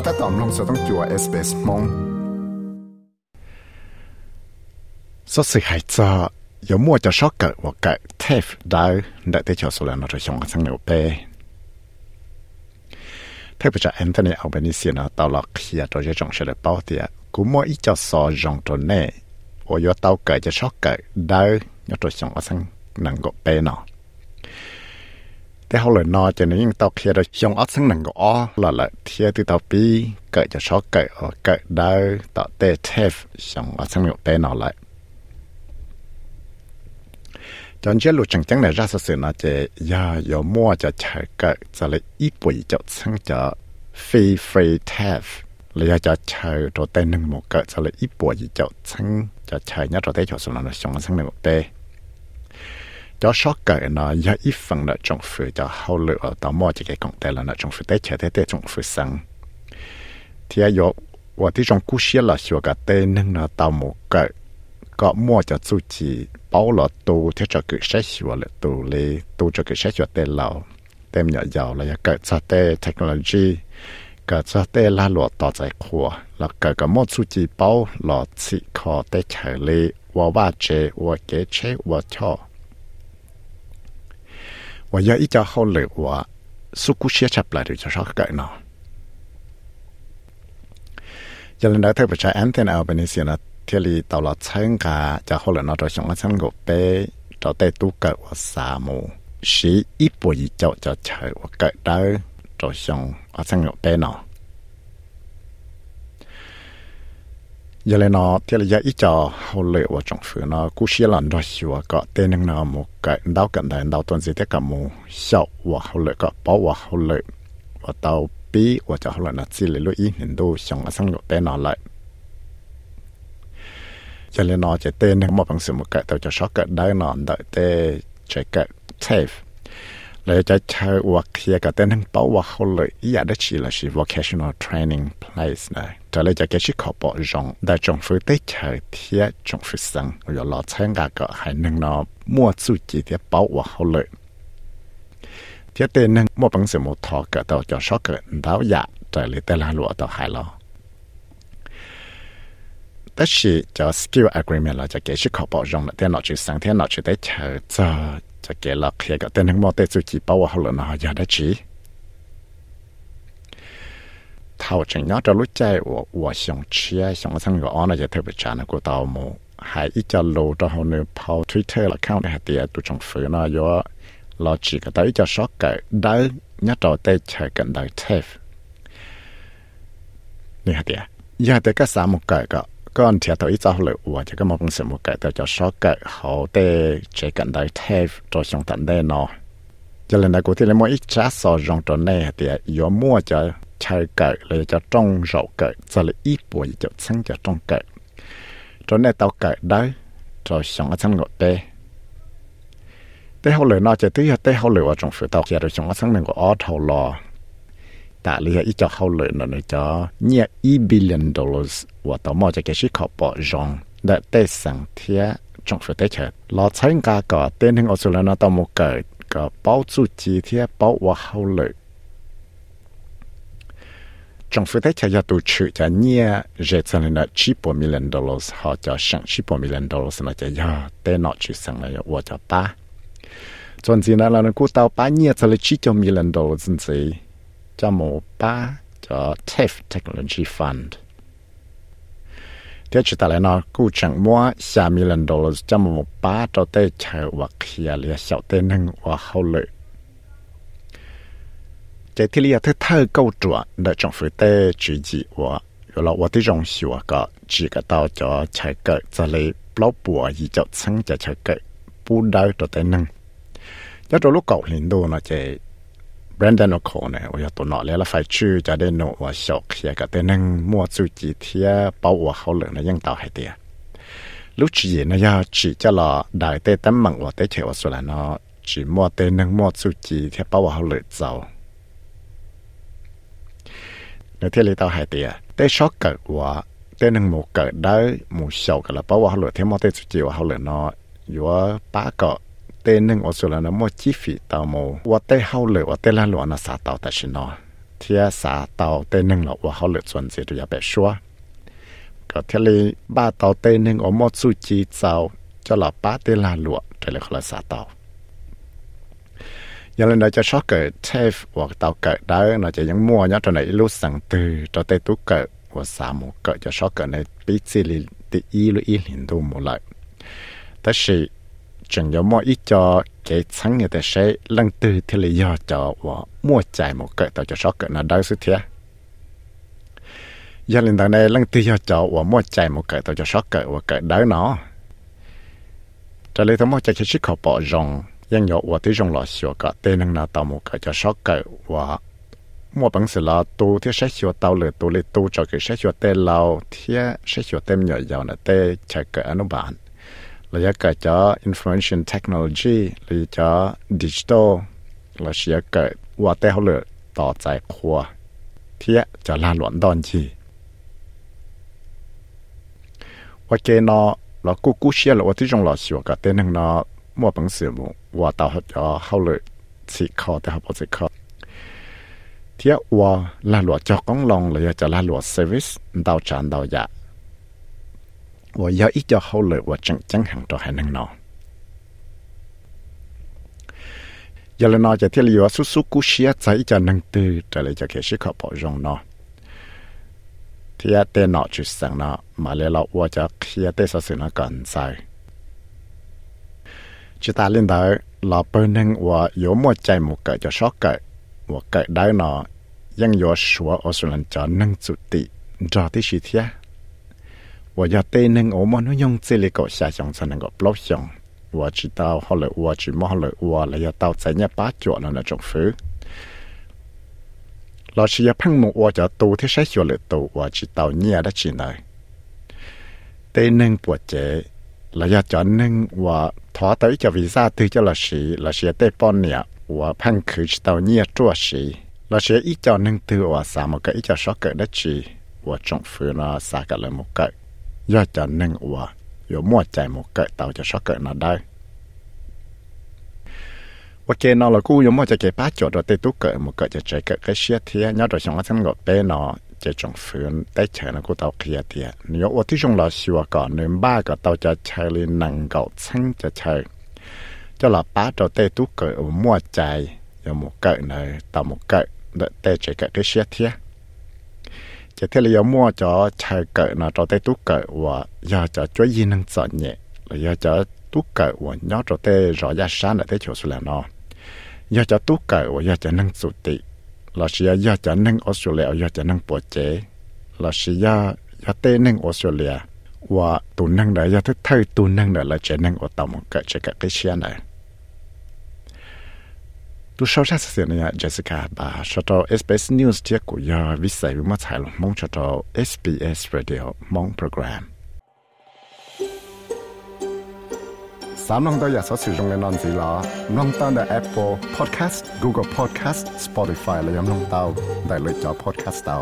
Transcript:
ก็ถ้าตอมลงสต้องจัวเอสเปสมงสสิหายจะยมัวจะชอกเกิดว่าเกิดเทฟดาวได้ที่ชอสุลานรชงกันสังเหลวเปเทพจะแอนโทนีอัลเบนิเซียนตาลอกเขียตัวจะจงเฉลยเป้าเตียกูมัวอีจะสอจงตัวเน่โอยเตาเกิดจะชอกเกิดดาวยตัวชงกันสังนังกเปเนาะ แต่เขาเลยนอจะนี่ยังตอกเทียดยองอัดซึ่งหนังก็อ้อหล่อละเทียที่ตอปีเกิดจะช็อกเกิดเกิดได้ต่อเตเทฟยองอัดซึ่งหนูเตนอเลยจนเชื่อหลุดจังจังในราชสื่อนะเจยายอมัวจะเฉยเกิดจะเลยอีปุ่ยจะซึ่งจะฟรีฟรีเทฟเลยจะเฉยตัวเตหนึ่งหมกเกิดจะเลยอีปุ่ยจะซึ่งจะเฉยเนี่ยตัวเตจะสนานยองอัดซึ่งหนูเต cho sót cái nó do ít phần nợ trong phu, cho hậu lựa tao mua chỉ cái công tế là nợ trong phu, tế chế tế tế trong phu sang thì ai và thì trong cú xia là xua cái tế nâng nó tao một cái, có mua cho chú chỉ bảo là tu thế cho cái sách xua là tu lê tu cho cái sách xua tế lâu, tem nhỏ giàu là cái cho tế technology cái cho tế là lụa tạo giải khoa, là cái cái mua chú chỉ bảo là chỉ khó tế trở lê và ba chế và kế chế và cho ว่าอย่าอีจะเขาเลยว่าสุกุเชียชับเลยจะชอบเกิดเนาะยังเลยนะเธอไปใช้แอนเทนเอาไปในเสียนะ thế thì tàu là chân cả cho họ là nó rồi xong chân gộp bé cho tay tu cỡ và xà mù sĩ ít bộ gì cho cho chờ và cỡ đó rồi xong ở chân gộp bé nó giờ lên nó thì là giờ ít cho hậu lệ và trong phía nó cú xí lần đó xíu có tên năng nó một cái đau cận đại đau tuần gì thế cả mù sau và hậu lệ có bảo và hậu lệ và tàu bí và cho hậu lệ nó chỉ là lối ý nên đâu xong là chân gộp nó lại giờ này nó chỉ tên một bằng sự một cái tàu cho sót cái đấy nó đợi tê chạy cái safe เลยจะเช่าวักเคียกับเต้นทั้งเป้าวักเขาเลยอยากได้ชีละชี vocational training place นะจะเลยจะเกชิขอบอจงได้จงฟื้นได้เช่าเทียจงฟื้นสังอย่าหลอดเช่นกันก็ให้หนึ่งนอมั่วสู้จีเทียเป้าวักเขาเลยเทียเต้นหนึ่งมั่วปังเสมุทอเกิดต่อจอชอเกิดดาวยาจะเลยแต่ละหลัวต่อหายแล้ว 但是就 skill agreement 啦，就继续确保用啦，电脑就上天脑就得求就就给了一个电脑冇得自己把握好了呢，有得知。头前有咗lúc chạy 我我想吃想生个安呢就特别赚那个到冇，系一只路到后呢跑 Twitter 啦，account 系啲都仲肥呢，有攞住个到一只 short 嘅，到一到得chạy gần到 TF，你系啲啊？而系得个三木计个。 con thì tôi ít cho lựa và chỉ có một công sự một cái tôi cho số cái họ để chỉ cần đại theo cho xong tận đây nó cho nên là cụ thể là mỗi ít trả so rong tròn này thì có mua cho chơi cái là cho trong rậu cái cho là ít buổi cho sáng cho trong cái cho nên tao cái đấy cho xong ở trong ngõ đây thế họ lựa nó chỉ tới thế họ lựa trong phía tao kia rồi xong ở trong này có ở thầu lò แต่เรืออีจะเข้าเลยนะเนี่ย จะเนี่ยอีบิลเลนดอลลาร์ว่าต่อมาจะเกิดขอบรองแต่ได้สั่งเทียจงสุดได้เฉิดเราใช้กาก็เต้นถึงออสเตรเลียนะต่อมาเกิดก็เป้าจุดจีเทียเป้าว่าเข้าเลยจงสุดได้เฉิดจะตูชื่อจะเนี่ยเจตนาเนี่ยชิปมิลเลนดอลลาร์เขาจะสั่งชิปมิลเลนดอลลาร์นะจะยาเต้นนอชื่อสั่งเลยว่าจะป้าจนจีนั้นเรากูเตาป้าเนี่ยจะเลยชิปมิลเลนดอลลาร์จริง cho mô ba cho TEF Technology Fund. Thế chỉ ta lại nó cú chẳng mua xa million dollars cho mô ba cho tê chờ và khía lìa xạo tê nâng và hậu lợi. Chế thì lìa thứ thơ câu trùa, đợi trọng phử tê, chỉ dị và rồi là và tí rong xùa à cả chỉ cả tao cho chạy cỡ cho lấy blog bùa gì cho sáng cho chạy cỡ, bù đau cho năng. nâng. Cho trò lúc cậu hình đồ nó chạy Brandon O'Connor 我要到哪里了？phải chú cho đến nụ và sọc kia cả tên mua chú chỉ thia bảo và hậu lượng là dân tàu hay. Lúc chỉ nó chỉ cho là đại tế tấm mặn và tế chế và là nó chỉ mua tên mua chú chỉ thia bảo và hậu lượng giàu. Nếu thế lý tàu hay tiệt, sọc cỡ và tế nâng mù đó mù sọc là bảo và hậu lượng mua tế chú chỉ và nó yếu bá cỡ ล้วเนาะจีมั่วแต่นั่งมั่วจูจีเทียเป้าว่าเขาเหลือเจ้าในที่里ต่อให้เตียแต่ชอกเกิดว่าแต่นั่งหมูเกิดได้หมูชอกกันแล้วเป้าว่าเขาเหลือเทียมั่วแต่จูจีว่าเขาเหลือเนาะอยู่ว่าป้าก็ tên nâng ở chỗ là nó mua chi phí tàu mù và tên hậu lửa và tên lan lụa nó xả tàu tại xin nó thiên xã tàu tên nâng là và họ lựa chẳng có mọi ít cho cái sáng người ta sẽ lăng từ thì lý do cho và mua chạy một cái tàu cho sót cái nào đâu sự thế Giờ lên tàu này lăng từ do cho và mua chạy một cái tàu cho sót cái và cái đó nó. Cho lấy thông mua chạy cái chiếc khẩu bỏ rồng ยังยกว่าที่จงหลอชัวกะเตนังนาตามุกะจะชอกกะว่ามัวบังสิลาตูที่ใช้ชัวเตาหรือตูเลตูจะกิใช้ชัวเตเราที่ใช้ชัวเต็มหน่อยยาวนะเตใช้กะอนุบาล ราอยากจะ information technology หรือจะ digital เราอยากจะว่าแต่เขาเลยต่อใจครัวเทียจะลาหลวนดอนจีว่าเกนอเรากู้กู้เชียหรือว่าที่จงเราชัวกับเต้นหนึ่งนาะมั่วปังเสียมูว่าต่อเขาจะเขาเลยสิคอแต่เขาบอกสิคอเทียว่าลาหลวจอกองลองเลยจะลาหลว service ดาวจานดาวยา 我要一叫好了，我正正行到还能闹。giờ là nó chỉ thiết liệu su su cú xia tại cho năng từ trở lại cho cái sự khó bảo rong nó thì à tên nó chỉ sang nó mà lấy lo qua cho khi à tên sao sự nó cần sai chỉ ta lên đó là bên năng và có một chạy một cái cho sót cái và cái đó nó ยัง有说我说人叫能做的，找的是天。 我要对能我们用这里个下乡才能够保障。我知道后来我只摸了我了要到咱家把脚了那种事。老师要碰我，我就多听些学了多，我知道你也得进来。对能不接，了要叫能我他对叫为啥对叫老师，老师对半年我碰去知道你也做事，老师一叫能对我什么个一叫啥个得去，我总分了三个人么个。do cho nâng ủa, rồi mua chạy một cỡ tàu cho sót cỡ nào đây. và cái nó là cú rồi mua cho cái bát chỗ rồi tú cỡ một cỡ cho chạy cỡ cái xe thia. Nhớ rồi xong nó thằng ngọt nó cho trong phương tới chờ nó cú tàu kia thia. Nếu ở ที่ chúng là xua cả nên ba cả tàu cho chạy lên nâng cầu xăng cho chạy. Cho là bát rồi tới tú cỡ mua chạy. Rồi một cỡ này tàu một cỡ đợi tới chạy cái xe thia thì chỉ thế là mua cho chạy cỡ nó cho tay tú cỡ và giờ cho chúa gì năng sợ nhẹ là giờ cho tú cỡ và nhớ cho tay rõ ra sáng là tay chỗ số là nó giờ cho tú cỡ và giờ cho năng sụt tị là sẽ giờ cho năng Australia giờ cho năng bộ chế là sẽ giờ giờ tay năng Australia và tụ năng đấy giờ thức thay tụ năng đấy là chế năng ở tàu một cỡ chế cả cái xe này Du schaust das ja ja Jessica ba schaut SBS News dir ku ja wie sei wie man teil mong schaut SBS Radio mong Program สามน้องตัวอยากสอสื่อตรงในนอนสีล้อน้องตั้งแต่ Apple Podcast Google Podcast Spotify และยังน้องเต้าได้เลยจอ Podcast เต้า